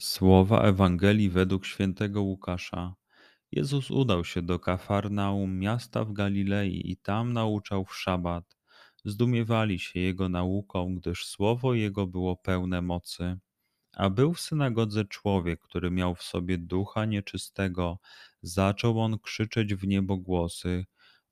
Słowa Ewangelii według świętego Łukasza. Jezus udał się do Kafarnaum, miasta w Galilei, i tam nauczał w szabat. Zdumiewali się jego nauką, gdyż słowo jego było pełne mocy. A był w synagodze człowiek, który miał w sobie ducha nieczystego. Zaczął on krzyczeć w niebo głosy: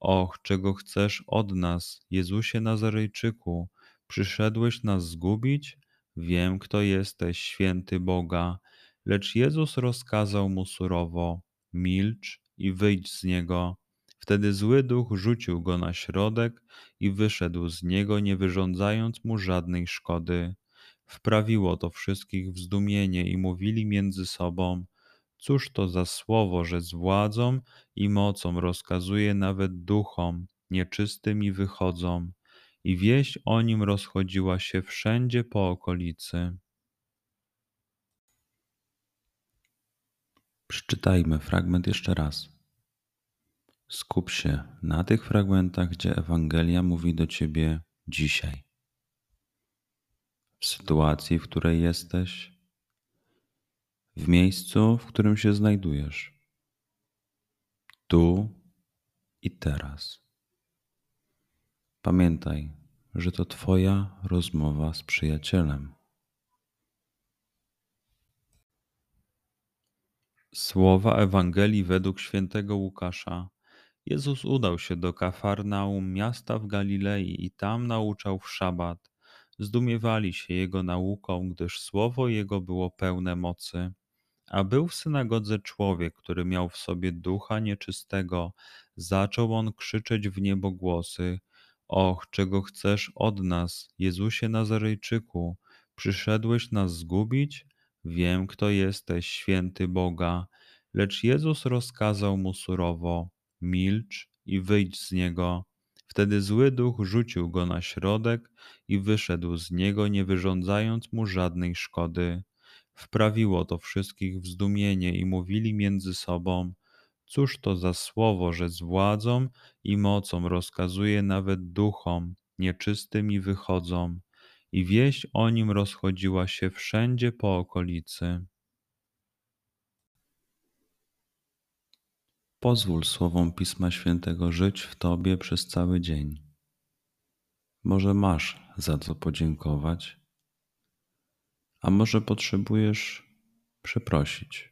Och, czego chcesz od nas, Jezusie Nazarejczyku? Przyszedłeś nas zgubić? Wiem, kto jesteś, święty Boga. Lecz Jezus rozkazał mu surowo: Milcz i wyjdź z niego. Wtedy zły duch rzucił go na środek i wyszedł z niego, nie wyrządzając mu żadnej szkody. Wprawiło to wszystkich w zdumienie i mówili między sobą: Cóż to za słowo, że z władzą i mocą rozkazuje nawet duchom nieczystym i wychodzą i wieść o nim rozchodziła się wszędzie po okolicy. Przeczytajmy fragment jeszcze raz. Skup się na tych fragmentach, gdzie Ewangelia mówi do ciebie dzisiaj. W sytuacji, w której jesteś, w miejscu, w którym się znajdujesz, tu i teraz. Pamiętaj, że to Twoja rozmowa z przyjacielem. Słowa Ewangelii według świętego Łukasza. Jezus udał się do Kafarnaum, miasta w Galilei, i tam nauczał w szabat. Zdumiewali się jego nauką, gdyż słowo jego było pełne mocy. A był w synagodze człowiek, który miał w sobie ducha nieczystego. Zaczął on krzyczeć w niebo głosy: Och, czego chcesz od nas, Jezusie Nazarejczyku? Przyszedłeś nas zgubić? Wiem, kto jesteś, święty Boga. Lecz Jezus rozkazał mu surowo: Milcz i wyjdź z niego. Wtedy zły duch rzucił go na środek i wyszedł z niego, nie wyrządzając mu żadnej szkody. Wprawiło to wszystkich w zdumienie i mówili między sobą: Cóż to za słowo, że z władzą i mocą rozkazuje nawet duchom nieczystym i wychodzą, i wieść o nim rozchodziła się wszędzie po okolicy. Pozwól słowom Pisma Świętego żyć w Tobie przez cały dzień. Może masz za co podziękować, a może potrzebujesz przeprosić.